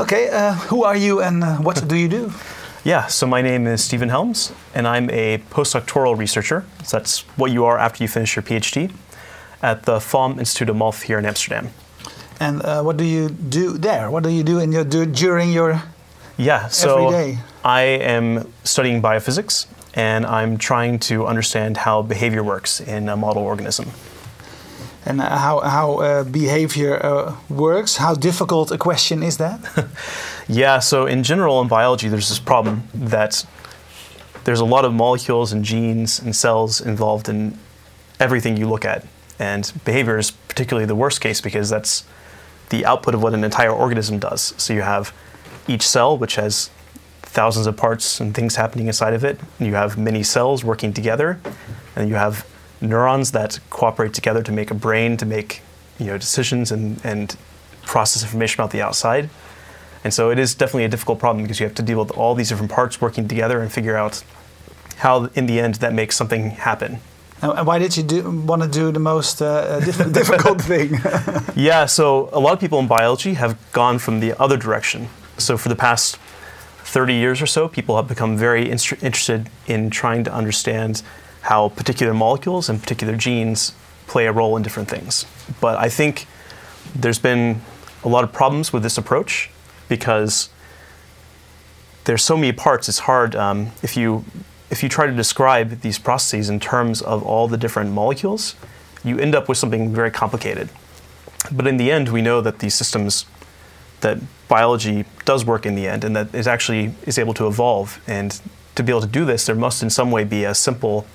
Okay, uh, who are you and uh, what do you do? Yeah, so my name is Stephen Helms, and I'm a postdoctoral researcher. So that's what you are after you finish your PhD at the FOM Institute AMOLF here in Amsterdam. And uh, what do you do there? What do you do in your do during your Yeah, so Every day. I am studying biophysics, and I'm trying to understand how behavior works in a model organism. And uh, how how uh, behavior uh, works? How difficult a question is that? Yeah, so in general in biology, there's this problem that there's a lot of molecules and genes and cells involved in everything you look at. And behavior is particularly the worst case because that's the output of what an entire organism does. So you have each cell, which has thousands of parts and things happening inside of it. And you have many cells working together. And you have neurons that cooperate together to make a brain, to make you know, decisions and, and process information about the outside. And so it is definitely a difficult problem because you have to deal with all these different parts working together and figure out how, in the end, that makes something happen. and why did you do, want to do the most uh, uh, diff difficult thing? Yeah, so a lot of people in biology have gone from the other direction. So for the past 30 years or so, people have become very interested in trying to understand how particular molecules and particular genes play a role in different things. But I think there's been a lot of problems with this approach because there's so many parts. It's hard um, if you if you try to describe these processes in terms of all the different molecules, you end up with something very complicated. But in the end, we know that these systems, that biology does work in the end, and that it actually is able to evolve. And to be able to do this, there must in some way be a simple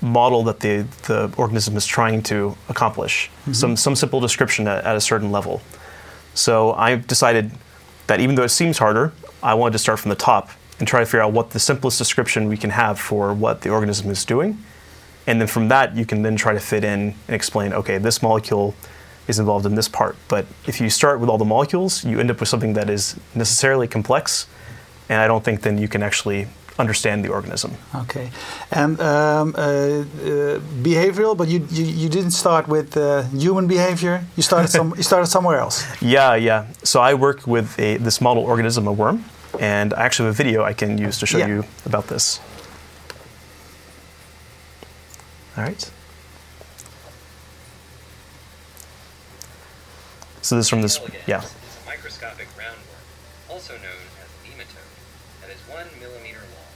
model that the, the organism is trying to accomplish, mm-hmm. some, some simple description at, at a certain level. So I decided that even though it seems harder, I wanted to start from the top and try to figure out what the simplest description we can have for what the organism is doing. And then from that, you can then try to fit in and explain, okay, this molecule is involved in this part. But if you start with all the molecules, you end up with something that is necessarily complex. And I don't think then you can actually understand the organism. okay, and um, uh, uh, behavioral, but you, you, you didn't start with uh, human behavior. You started some you started somewhere else. Yeah, yeah. So I work with a, this model organism, a worm, and I actually have a video I can use to show Yeah. you about this. All right. So this is from this, Elegans yeah. is a microscopic roundworm, also known as nematode, that is one millimeter long.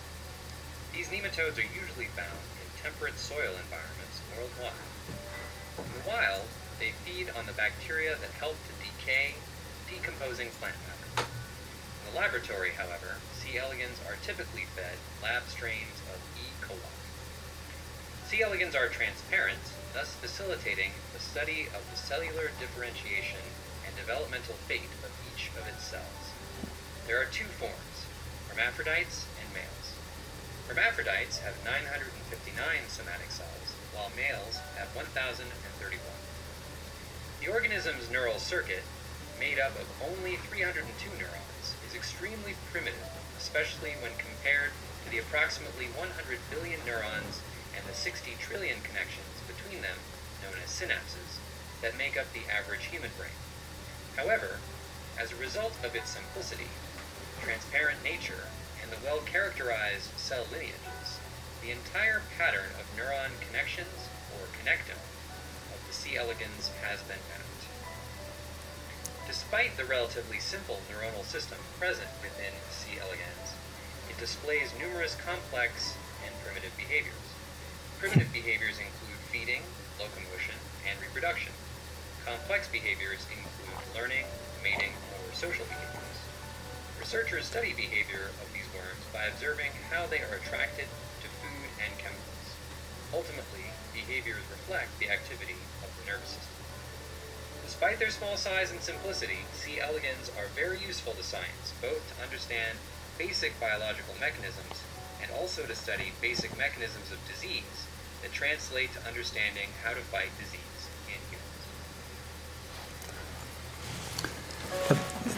These nematodes are usually found in temperate soil environments worldwide. In the wild, they feed on the bacteria that help to decay decomposing plant matter. In the laboratory, however, C. elegans are typically fed lab strains of E. coli. C. elegans are transparent, thus facilitating the study of the cellular differentiation and developmental fate of each of its cells. There are two forms, hermaphrodites and males. Hermaphrodites have 959 somatic cells, while males have 1,031. The organism's neural circuit, made up of only 302 neurons, is extremely primitive, especially when compared to the approximately 100 billion neurons and the 60 trillion connections between them, known as synapses, that make up the average human brain. However, as a result of its simplicity, transparent nature, and the well-characterized cell lineages, the entire pattern of neuron connections, or connectome, of the C. elegans has been mapped. Despite the relatively simple neuronal system present within C. elegans, it displays numerous complex and primitive behaviors. Primitive behaviors include feeding, locomotion, and reproduction. Complex behaviors include learning, mating, or social behaviors. Researchers study behavior of these worms by observing how they are attracted to food and chemicals. Ultimately, behaviors reflect the activity of the nervous system. Despite their small size and simplicity, C. elegans are very useful to science, both to understand basic biological mechanisms and also to study basic mechanisms of disease that translate to understanding how to fight disease in humans.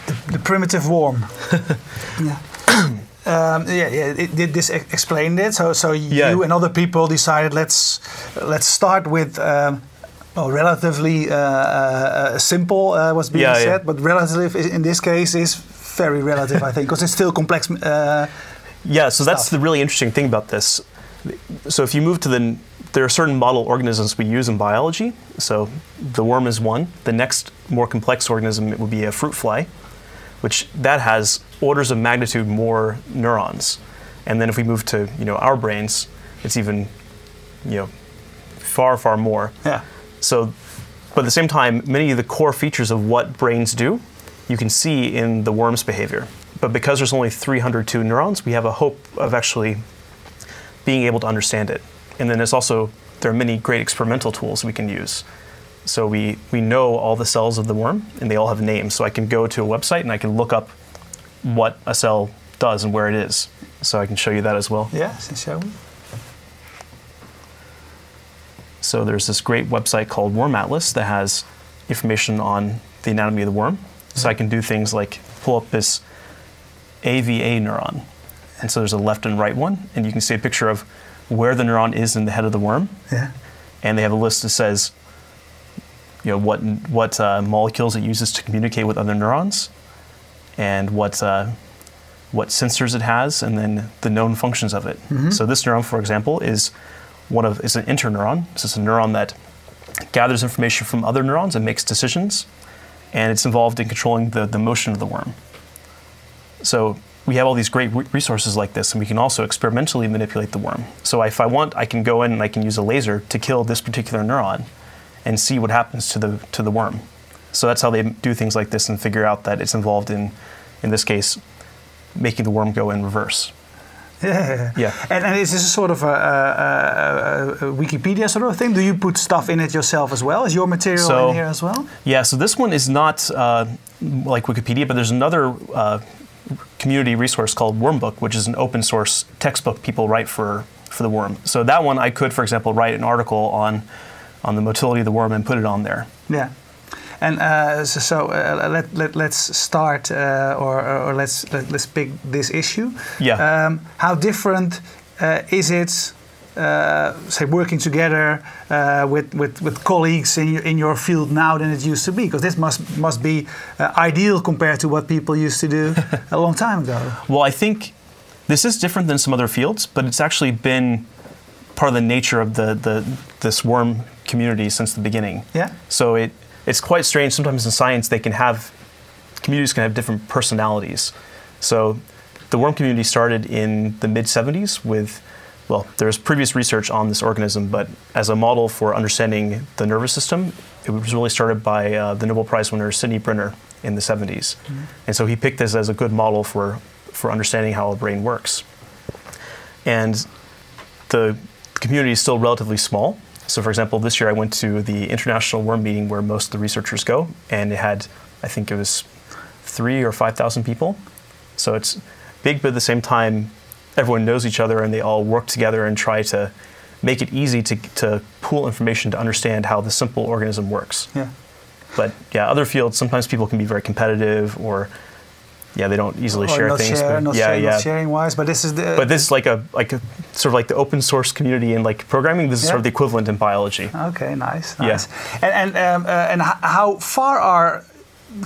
The primitive worm. yeah. Um, yeah, yeah. It, did this ex- explain it? So, so Yeah. you and other people decided let's let's start with um, well, relatively uh, uh, simple uh, was being Yeah, yeah. said, but relative in this case is very relative, I think, because it's still complex. Uh, Yeah, so that's the really interesting thing about this. So if you move to the, there are certain model organisms we use in biology. So the worm is one. The next more complex organism it would be a fruit fly, which that has orders of magnitude more neurons. And then if we move to you know our brains, it's even you know far far more. yeah. So, but at the same time, many of the core features of what brains do, you can see in the worm's behavior. But because there's only 302 neurons, we have a hope of actually being able to understand it. And then there's also there are many great experimental tools we can use. So we we know all the cells of the worm, and they all have names. So I can go to a website and I can look up what a cell does and where it is. So I can show you that as well. Yeah, shall we? So there's this great website called Worm Atlas that has information on the anatomy of the worm. So I can do things like pull up this AVA neuron. And so there's a left and right one, and you can see a picture of where the neuron is in the head of the worm. Yeah. And they have a list that says, you know, what what uh, molecules it uses to communicate with other neurons, and what uh, what sensors it has, and then the known functions of it. So this neuron, for example, is one of is an interneuron. So it's a neuron that gathers information from other neurons and makes decisions, and it's involved in controlling the, the motion of the worm. So we have all these great re- resources like this, and we can also experimentally manipulate the worm. So if I want, I can go in and I can use a laser to kill this particular neuron, and see what happens to the to the worm. So that's how they do things like this and figure out that it's involved in, in this case, making the worm go in reverse. Yeah. Yeah. And, and is this a sort of a, a, a, a Wikipedia sort of thing? Do you put stuff in it yourself as well? Is your material So- in here as well? Yeah, so this one is not uh, like Wikipedia, but there's another uh, community resource called Wormbook, which is an open source textbook people write for, for the worm. So that one I could, for example, write an article on, on the motility of the worm and put it on there. Yeah. And uh, so, so uh, let, let, let's start, uh, or, or let's, let, let's pick this issue. Yeah. Um, how different uh, is it, uh, say, working together uh, with, with, with colleagues in your, in your field now than it used to be? Because this must, must be uh, ideal compared to what people used to do a long time ago. Well, I think this is different than some other fields, but it's actually been part of the nature of the, the this worm community since the beginning. Yeah. So it it's quite strange. Sometimes in science, they can have communities can have different personalities. So the worm community started in the mid 70s with well, there's previous research on this organism, but as a model for understanding the nervous system, it was really started by uh, the Nobel Prize winner Sidney Brenner in the 70s. And so he picked this as a good model for, for understanding how a brain works. And the community is still relatively small. So, for example, this year I went to the International Worm Meeting where most of the researchers go, and it had, I think it was three or 5,000 people. So it's big, but at the same time, everyone knows each other and they all work together and try to make it easy to, to pool information to understand how the simple organism works. Yeah. But yeah, other fields, sometimes people can be very competitive or, yeah, they don't easily Or share not things. share, but not, yeah, share, yeah. not sharing wise, but this is the. But this is like a like a sort of like the open source community in like programming. This is sort of the equivalent in biology. Okay, nice, Yeah. And and um, uh, and how far are,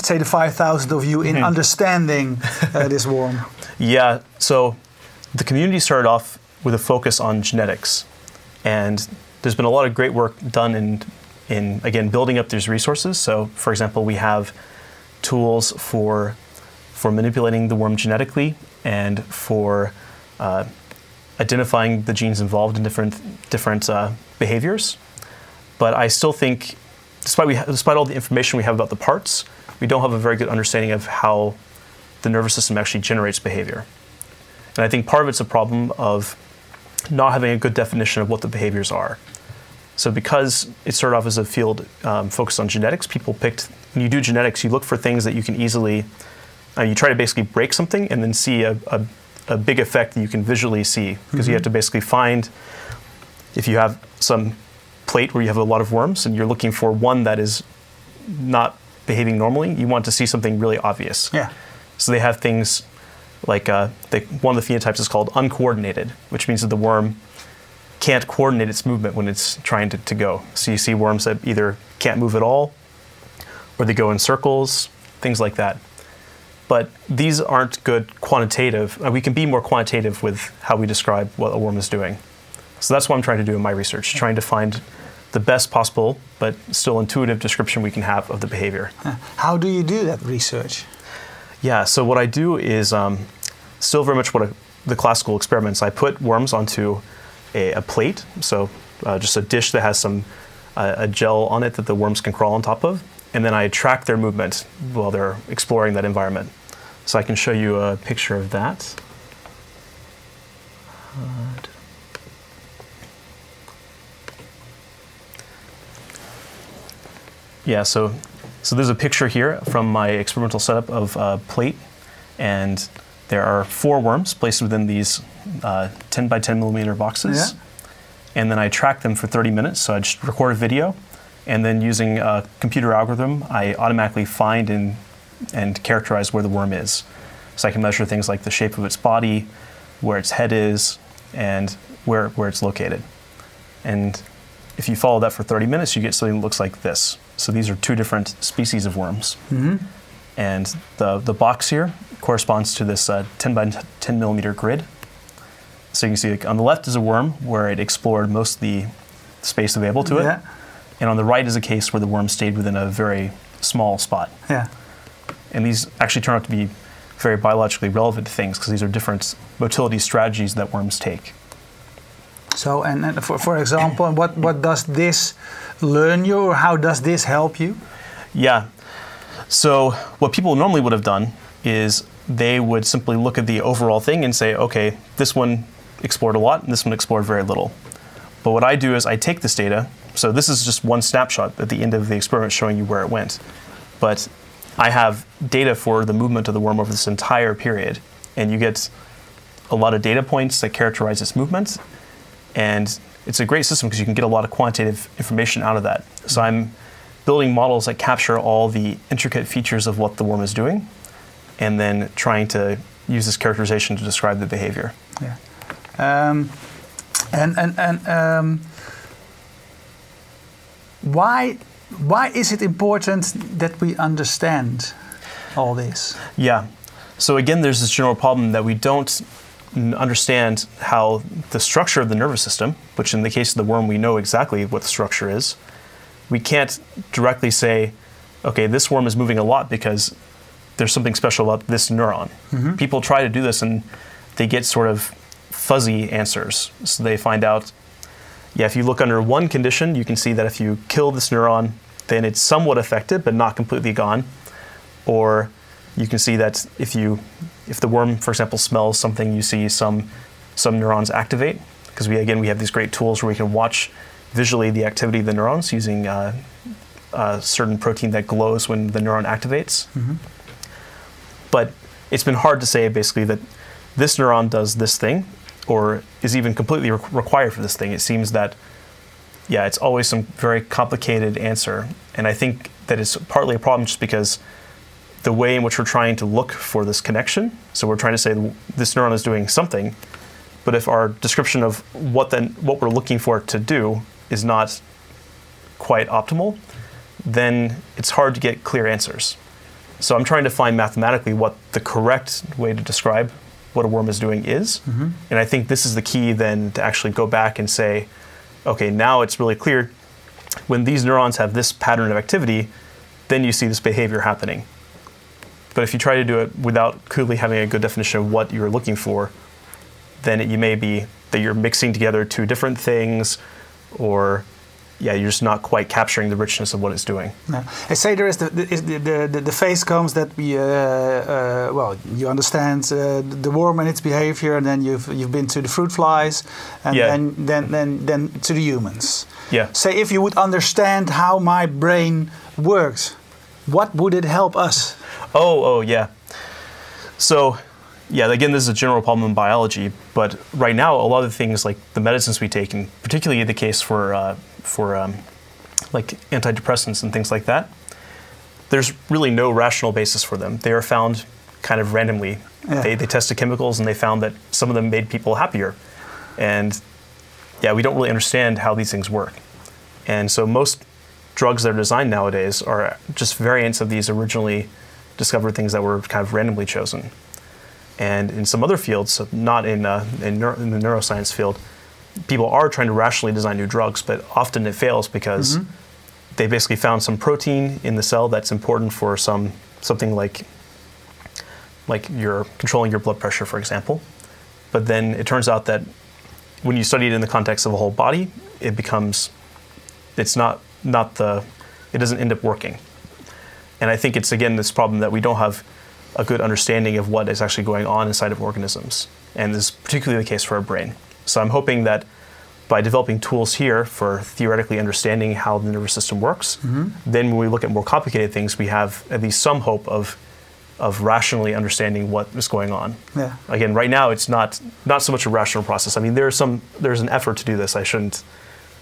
say, the five thousand of you in Mm-hmm. understanding uh, this worm? Yeah. So the community started off with a focus on genetics, and there's been a lot of great work done in in again building up these resources. So, for example, we have tools for for manipulating the worm genetically and for uh, identifying the genes involved in different different uh, behaviors. But I still think, despite we ha- despite all the information we have about the parts, we don't have a very good understanding of how the nervous system actually generates behavior. And I think part of it's a problem of not having a good definition of what the behaviors are. So because it started off as a field um, focused on genetics, people picked. When you do genetics, you look for things that you can easily. Uh, you try to basically break something and then see a, a, a big effect that you can visually see because you have to basically find. If you have some plate where you have a lot of worms and you're looking for one that is not behaving normally, you want to see something really obvious. Yeah. So they have things like uh, they, one of the phenotypes is called uncoordinated, which means that the worm can't coordinate its movement when it's trying to, to go. So you see worms that either can't move at all, or they go in circles, things like that. But these aren't good quantitative. uh, We can be more quantitative with how we describe what a worm is doing. So that's what I'm trying to do in my research, trying to find the best possible but still intuitive description we can have of the behavior. How do you do that research? Yeah, so what I do is um, still very much what a, the classical experiments. I put worms onto a, a plate, so uh, just a dish that has some uh, a gel on it that the worms can crawl on top of, and then I track their movement while they're exploring that environment. So I can show you a picture of that. Yeah, so so there's a picture here from my experimental setup of a plate, and there are four worms placed within these uh, 10 by 10 millimeter boxes. Yeah. And then I track them for 30 minutes. So I just record a video, and then using a computer algorithm, I automatically find and, and characterize where the worm is. So I can measure things like the shape of its body, where its head is, and where, where it's located. And if you follow that for 30 minutes, you get something that looks like this. So these are two different species of worms. And the, the box here corresponds to this uh, 10 by 10 millimeter grid. So you can see like, on the left is a worm where it explored most of the space available to it. Yeah. And on the right is a case where the worm stayed within a very small spot. Yeah. And these actually turn out to be very biologically relevant things because these are different motility strategies that worms take. So, and, and for, for example, what, what does this learn you, or how does this help you? Yeah. So what people normally would have done is they would simply look at the overall thing and say, okay, this one explored a lot and this one explored very little. But what I do is I take this data. So this is just one snapshot at the end of the experiment showing you where it went. But I have data for the movement of the worm over this entire period. And you get a lot of data points that characterize its movement. And it's a great system because you can get a lot of quantitative information out of that. So I'm building models that capture all the intricate features of what the worm is doing and then trying to use this characterization to describe the behavior. Yeah. Um, and and and um, why why is it important that we understand all this? Yeah. So again, there's this general problem that we don't understand how the structure of the nervous system, which in the case of the worm, we know exactly what the structure is. We can't directly say, okay, this worm is moving a lot because there's something special about this neuron. Mm-hmm. People try to do this and they get sort of fuzzy answers. So they find out, yeah, if you look under one condition, you can see that if you kill this neuron, then it's somewhat affected but not completely gone. Or you can see that if you if the worm, for example, smells something, you see some some neurons activate because we again we have these great tools where we can watch visually the activity of the neurons using uh, a certain protein that glows when the neuron activates. But it's been hard to say basically that this neuron does this thing or is even completely re- required for this thing. It seems that yeah, it's always some very complicated answer, and I think that it's partly a problem just because the way in which we're trying to look for this connection. So we're trying to say this neuron is doing something, but if our description of what then what we're looking for it to do is not quite optimal, then it's hard to get clear answers. So I'm trying to find mathematically what the correct way to describe what a worm is doing is, mm-hmm. and I think this is the key then to actually go back and say, okay, now it's really clear when these neurons have this pattern of activity, then you see this behavior happening. But if you try to do it without clearly having a good definition of what you're looking for, then it, you may be that you're mixing together two different things, or yeah, you're just not quite capturing the richness of what it's doing. No. I say there is the the, the, the, the phase comes that we uh, uh, well you understand uh, the worm and its behavior and then you've you've been to the fruit flies and Yeah. then then then then to the humans. Yeah. Say if you would understand how my brain works, what would it help us? Oh, oh, yeah. So, yeah, again, this is a general problem in biology, but right now, a lot of the things like the medicines we take, and particularly the case for uh, for um, like antidepressants and things like that, there's really no rational basis for them. They are found kind of randomly. Yeah. They, they tested chemicals and they found that some of them made people happier, and yeah, we don't really understand how these things work. And so most drugs that are designed nowadays are just variants of these originally discovered things that were kind of randomly chosen. And in some other fields, not in, uh, in, neuro- in the neuroscience field, people are trying to rationally design new drugs, but often it fails because mm-hmm. they basically found some protein in the cell that's important for some something like like you're controlling your blood pressure, for example. But then it turns out that when you study it in the context of a whole body, it becomes it's not not the it doesn't end up working. And I think it's again this problem that we don't have a good understanding of what is actually going on inside of organisms. And this is particularly the case for our brain. So I'm hoping that by developing tools here for theoretically understanding how the nervous system works, then when we look at more complicated things, we have at least some hope of of rationally understanding what is going on. Yeah. Again, right now it's not not so much a rational process. I mean, there's some there's an effort to do this. I shouldn't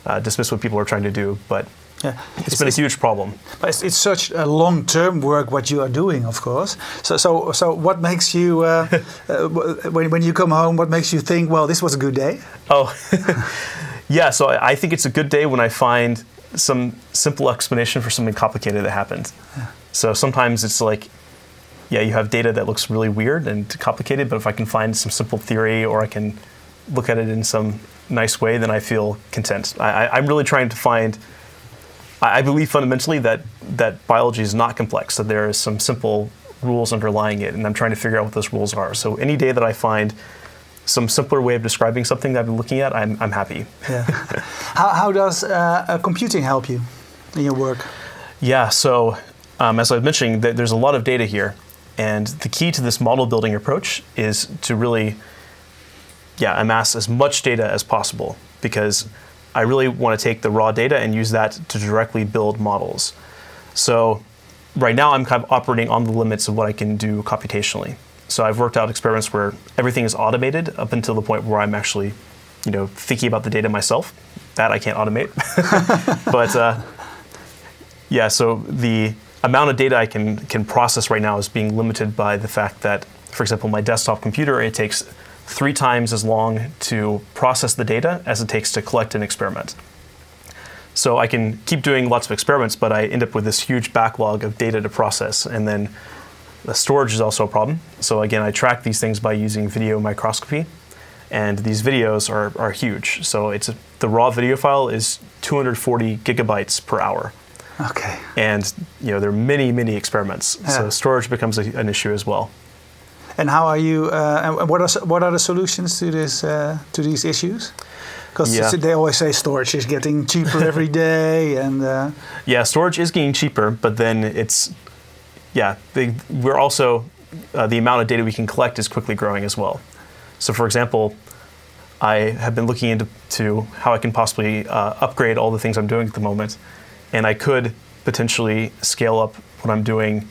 uh, dismiss what people are trying to do, but Yeah. it's been a huge problem. But it's, it's such a long-term work what you are doing, of course. So, so, so what makes you uh, uh, when, when you come home? What makes you think, well, this was a good day? Oh, yeah. So I, I think it's a good day when I find some simple explanation for something complicated that happened. So sometimes it's like, yeah, you have data that looks really weird and complicated, but if I can find some simple theory or I can look at it in some nice way, then I feel content. I, I, I'm really trying to find. I believe fundamentally that that biology is not complex. That there is some simple rules underlying it, and I'm trying to figure out what those rules are. So any day that I find some simpler way of describing something that I've been looking at, I'm, I'm happy. Yeah. how, how does uh, uh, computing help you in your work? Yeah, so um, as I was mentioning, th- there's a lot of data here. And the key to this model building approach is to really yeah, amass as much data as possible because I really want to take the raw data and use that to directly build models. So right now I'm kind of operating on the limits of what I can do computationally. So I've worked out experiments where everything is automated up until the point where I'm actually, you know, thinking about the data myself. That I can't automate. but uh, yeah, so the amount of data I can can process right now is being limited by the fact that, for example, my desktop computer it takes three times as long to process the data as it takes to collect an experiment. So I can keep doing lots of experiments, but I end up with this huge backlog of data to process, and then the storage is also a problem. So again, I track these things by using video microscopy, and these videos are, are huge. So it's a, the raw video file is 240 gigabytes per hour Okay. and you know there are many many experiments Yeah. so storage becomes a, an issue as well And how are you? Uh, and what are what are the solutions to this uh, to these issues? Because Yeah. they always say storage is getting cheaper every day, and uh, yeah storage is getting cheaper but then it's yeah they, we're also uh, the amount of data we can collect is quickly growing as well so for example i have been looking into to how i can possibly uh, upgrade all the things i'm doing at the moment and i could potentially scale up what i'm doing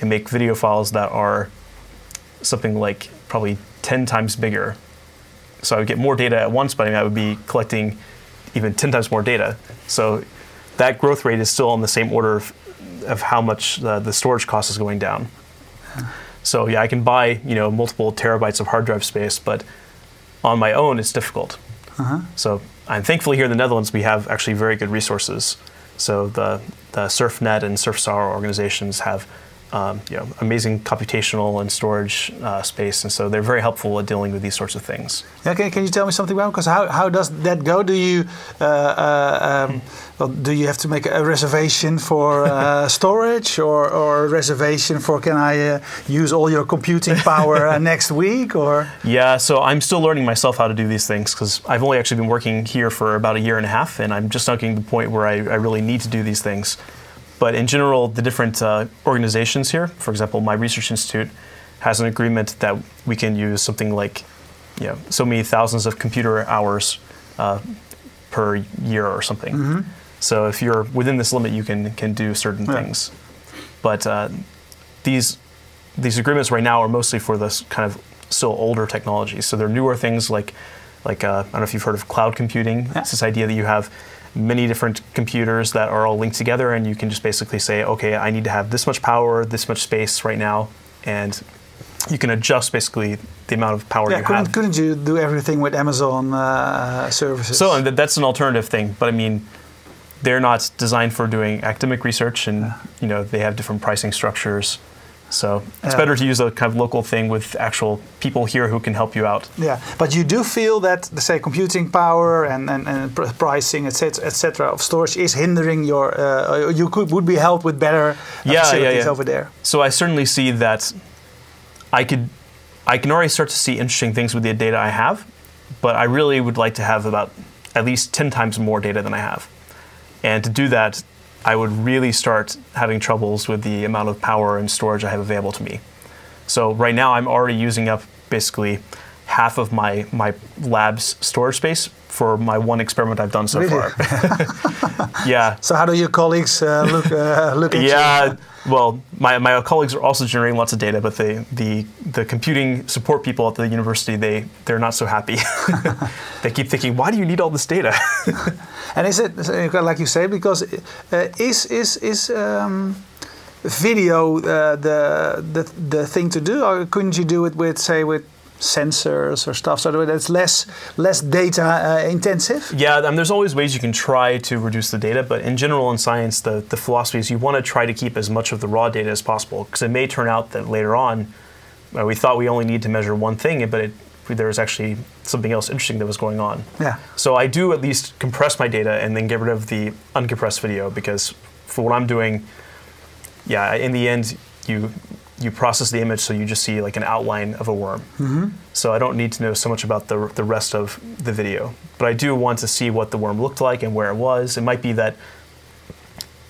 and make video files that are something like probably 10 times bigger so I would get more data at once, but I, mean, I would be collecting even 10 times more data. So that growth rate is still on the same order of, of how much the, the storage cost is going down. So yeah, I can buy you know multiple terabytes of hard drive space, but on my own it's difficult. Uh-huh. So I'm thankfully here in the Netherlands we have actually very good resources. So the the SURFnet and SURFsara organizations have um, you know amazing computational and storage uh, space, and so they're very helpful at dealing with these sorts of things. yeah, can, you tell me something about? Because how, how does that go? Do you uh, uh, um, well, do you have to make a reservation for uh, storage, or or a reservation for can I uh, use all your computing power uh, next week? Or Yeah, so I'm still learning myself how to do these things because I've only actually been working here for about a year and a half, and I'm just not getting to the point where I, I really need to do these things. But in general, the different uh, organizations here, for example, my research institute has an agreement that we can use something like, you know, so many thousands of computer hours uh, per year or something. So if you're within this limit, you can can do certain Yeah. things. But uh, these these agreements right now are mostly for this kind of still older technologies. So they're newer things like like uh, I don't know if you've heard of cloud computing. Yeah. It's this idea that you have many different computers that are all linked together, and you can just basically say, okay, I need to have this much power, this much space right now, and you can adjust basically the amount of power Yeah, you couldn't, have. couldn't you do everything with Amazon uh, services? So and th- that's an alternative thing, but I mean, they're not designed for doing academic research, and you know they have different pricing structures. So it's Yeah. better to use a kind of local thing with actual people here who can help you out. Yeah, but you do feel that, say, computing power and, and, and pr- pricing, etc., etc., of storage is hindering your. Uh, you could would be helped with better Yeah, yeah, facilities yeah. over there. So I certainly see that I could, I can already start to see interesting things with the data I have, but I really would like to have about at least 10 times more data than I have. And to do that, I would really start having troubles with the amount of power and storage I have available to me. So right now I'm already using up basically half of my, my lab's storage space for my one experiment I've done so Really? far. yeah. So how do your colleagues uh, look uh, look at you? Yeah, well, my, my colleagues are also generating lots of data, but they, the the computing support people at the university they they're not so happy. they keep thinking, why do you need all this data? And is it like you say because uh, is is is um, video uh, the, the the thing to do, or couldn't you do it with say with sensors or stuff so that it's less less data uh, intensive? yeah, I mean, there's always ways you can try to reduce the data, but in general in science, the the philosophy is you want to try to keep as much of the raw data as possible because it may turn out that later on uh, we thought we only need to measure one thing, but it, there was actually something else interesting that was going on. Yeah. So I do at least compress my data and then get rid of the uncompressed video because for what I'm doing, yeah, in the end you you process the image so you just see like an outline of a worm. Mm-hmm. So I don't need to know so much about the the rest of the video, but I do want to see what the worm looked like and where it was. It might be that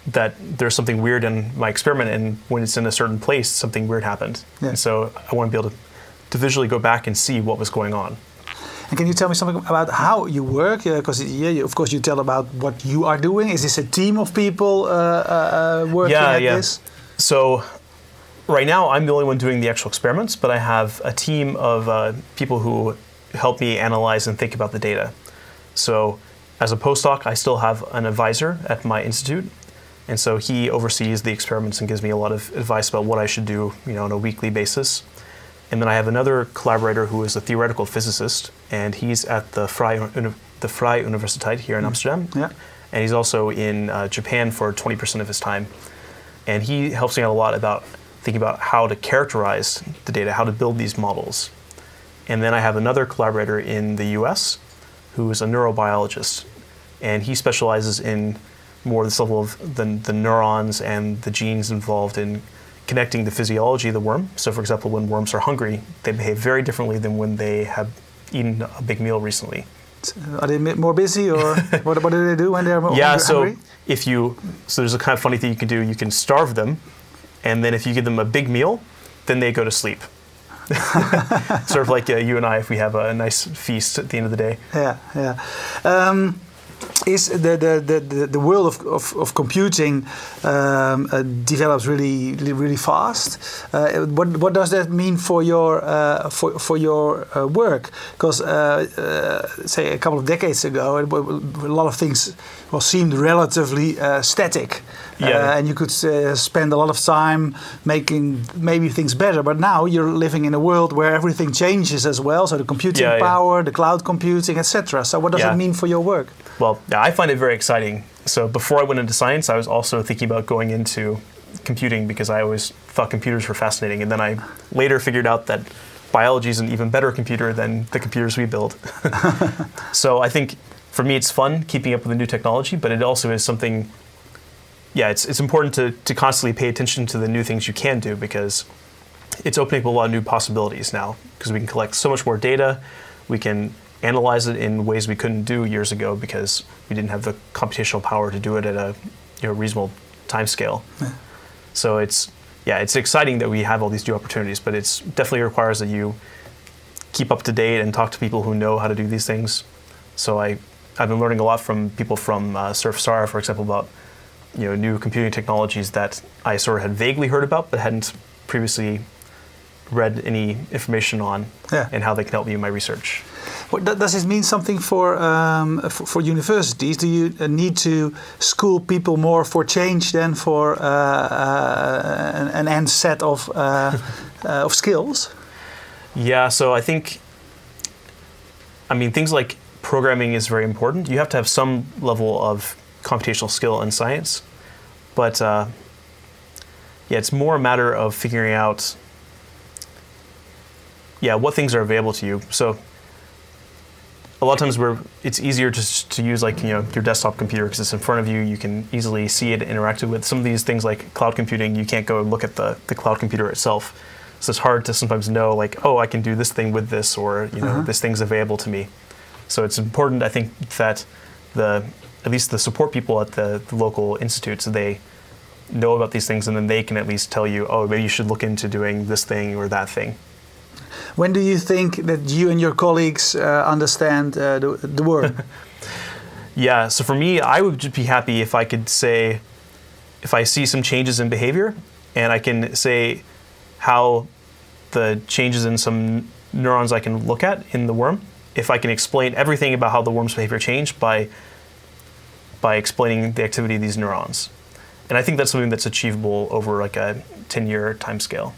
that there's something weird in my experiment, and when it's in a certain place, something weird happened. Yeah. And so I want to be able to, to visually go back and see what was going on. And can you tell me something about how you work? Because yeah, you, of course you tell about what you are doing. Is this a team of people uh, uh, uh, working yeah, at yeah. this? So right now, I'm the only one doing the actual experiments, but I have a team of uh, people who help me analyze and think about the data. So as a postdoc, I still have an advisor at my institute, and so he oversees the experiments and gives me a lot of advice about what I should do, you know, on a weekly basis. And then I have another collaborator who is a theoretical physicist, and he's at the Uni- the Universiteit here in Amsterdam. Yeah. And he's also in uh, Japan for 20% of his time. And he helps me out a lot about thinking about how to characterize the data, how to build these models. And then I have another collaborator in the US who is a neurobiologist. And he specializes in more this level of the, the neurons and the genes involved in connecting the physiology of the worm. So, for example, when worms are hungry, they behave very differently than when they have eaten a big meal recently. Are they more busy, or what, what do they do when they're Yeah, hungry? so if you, so there's a kind of funny thing you can do. You can starve them, and then if you give them a big meal, then they go to sleep. sort of like uh, you and I, if we have a nice feast at the end of the day. Yeah, yeah. Um, is the, the, the, the, world of, of, of computing um, uh, develops really really fast? Uh, what, what does that mean for your uh, for, for your uh, work? Because uh, uh, say a couple of decades ago, it, a lot of things well, seemed relatively uh, static. Yeah. Uh, and you could uh, spend a lot of time making maybe things better. But now you're living in a world where everything changes as well. So the computing Yeah, yeah. power, the cloud computing, etc. So what does Yeah. it mean for your work? Well, yeah, I find it very exciting. So before I went into science, I was also thinking about going into computing because I always thought computers were fascinating. And then I later figured out that biology is an even better computer than the computers we build. so I think for me, it's fun keeping up with the new technology, but it also is something. Yeah, it's, it's important to, to constantly pay attention to the new things you can do because it's opening up a lot of new possibilities now because we can collect so much more data. We can analyze it in ways we couldn't do years ago because we didn't have the computational power to do it at a you know, reasonable time scale. So it's yeah, it's exciting that we have all these new opportunities, but it definitely requires that you keep up to date and talk to people who know how to do these things. So I I've been learning a lot from people from uh, SURFsara, for example, about you know new computing technologies that I sort of had vaguely heard about but hadn't previously read any information on Yeah. and how they can help me in my research. Does this mean something for, um, for for universities? Do you uh, need to school people more for change than for uh, uh, an, an end set of uh, uh, of skills? Yeah, so I think, I mean, things like programming is very important. You have to have some level of computational skill in science, but uh, yeah, it's more a matter of figuring out, yeah, what things are available to you. So a lot of times where it's easier just to use like you know your desktop computer because it's in front of you you can easily see it interact with. Some of these things like cloud computing you can't go and look at the, the cloud computer itself. So it's hard to sometimes know like oh i can do this thing with this or you know Uh-huh. this thing's available to me. So it's important i think that the at least the support people at the, the local institutes they know about these things and then they can at least tell you oh maybe you should look into doing this thing or that thing When do you think that you and your colleagues uh, understand uh, the, the worm? Yeah, so for me, I would just be happy if I could say, if I see some changes in behavior, and I can say how the changes in some neurons I can look at in the worm, if I can explain everything about how the worm's behavior changed by by explaining the activity of these neurons. And I think that's something that's achievable over like a 10 year time scale.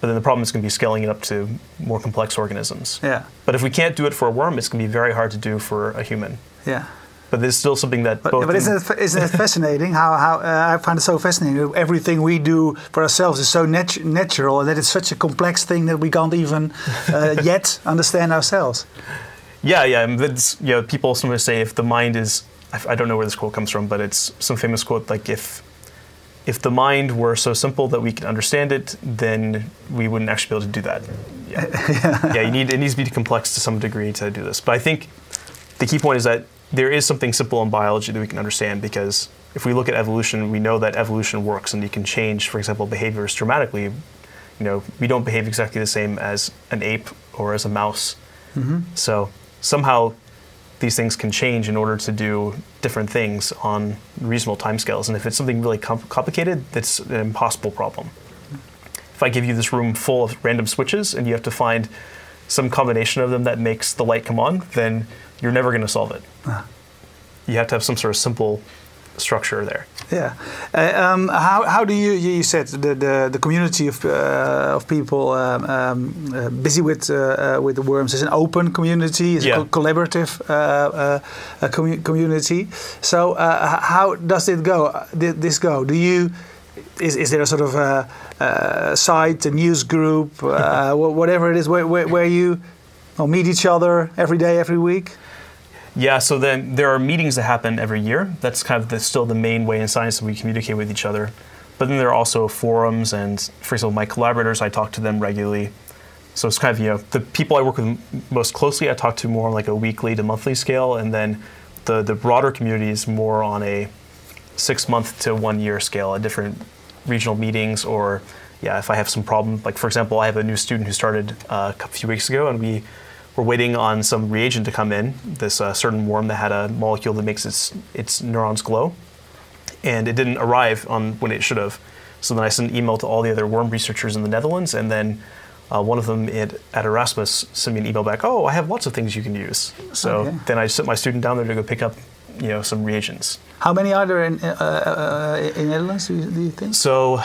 But then the problem is going to be scaling it up to more complex organisms. yeah, But if we can't do it for a worm, it's going to be very hard to do for a human. yeah. But there's still something that But, both. but isn't it, isn't it fascinating how, how uh, I find it so fascinating everything we do for ourselves is so nat- natural and that it's such a complex thing that we can't even uh, yet understand ourselves. yeah, yeah. and That's, you know, people sometimes say if the mind is, I don't know where this quote comes from, but it's some famous quote like if if the mind were so simple that we could understand it, then we wouldn't actually be able to do that. Yeah, yeah. You need it needs to be complex to some degree to do this. But I think the key point is that there is something simple in biology that we can understand because if we look at evolution, we know that evolution works and you can change, for example, behaviors dramatically. You know, we don't behave exactly the same as an ape or as a mouse. Mm-hmm. So somehow these things can change in order to do different things on reasonable timescales. And if it's something really com- complicated, that's an impossible problem. If I give you this room full of random switches and you have to find some combination of them that makes the light come on, then you're never going to solve it. Uh-huh. You have to have some sort of simple structure there. Yeah. Uh, um, how, how do you, you said the, the, the community of, uh, of people um, um, uh, busy with, uh, uh, with the worms is an open community, is Yeah. a co- collaborative uh, uh, a commu- community. So uh, how does it go? Did this go? Do you, is, is there a sort of a, a site, a news group, uh, whatever it is, where, where, where you meet each other every day, every week? Yeah, so then there are meetings that happen every year. That's kind of the, still the main way in science that we communicate with each other. But then there are also forums, and for example, my collaborators, I talk to them regularly. So it's kind of, you know, the people I work with most closely, I talk to more on like a weekly to monthly scale, and then the, the broader community is more on a six month to one year scale at different regional meetings or yeah if i have some problem like for example i have a new student who started uh, a few weeks ago and we were waiting on some reagent to come in this uh, certain worm that had a molecule that makes its its neurons glow and it didn't arrive on when it should have so then i sent an email to all the other worm researchers in the netherlands and then uh, one of them at, at Erasmus sent me an email back. Oh, I have lots of things you can use. So Okay. then I sent my student down there to go pick up, you know, some reagents. How many are there in, uh, uh, in Netherlands, do you, do you think? So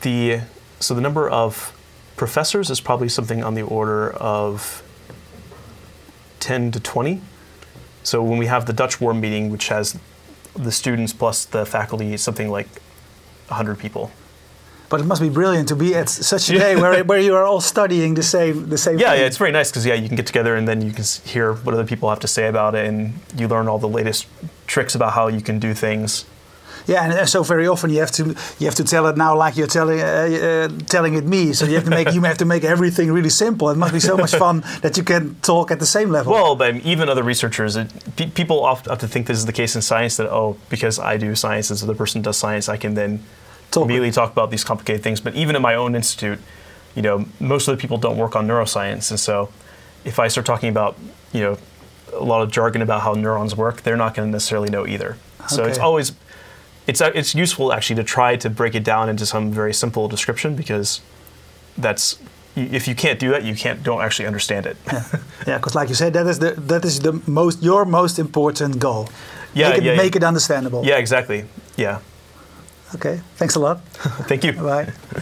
the so the number of professors is probably something on the order of 10 to 20. So when we have the Dutch Worm meeting, which has the students plus the faculty, something like 100 people. But it must be brilliant to be at such a day where, where you are all studying the same the same. Yeah, thing. yeah, it's very nice because yeah, you can get together and then you can hear what other people have to say about it, and you learn all the latest tricks about how you can do things. Yeah, and uh, so very often you have to you have to tell it now like you're telling uh, uh, telling it me. So you have to make you have to make everything really simple. It must be so much fun that you can talk at the same level. Well, but even other researchers, it, pe- people often think this is the case in science that oh, because I do science and so the person does science, I can then Talk. immediately talk about these complicated things. But even in my own institute, you know, most of the people don't work on neuroscience, and so if I start talking about you know a lot of jargon about how neurons work, they're not going to necessarily know either. So it's always it's uh, it's useful actually to try to break it down into some very simple description because that's if you can't do that, you can't don't actually understand it. yeah, because like you said, that is the that is the most your most important goal. Yeah, make it, yeah, make yeah. it understandable. Yeah, exactly. Yeah. Okay. Thanks a lot. Thank you. Bye.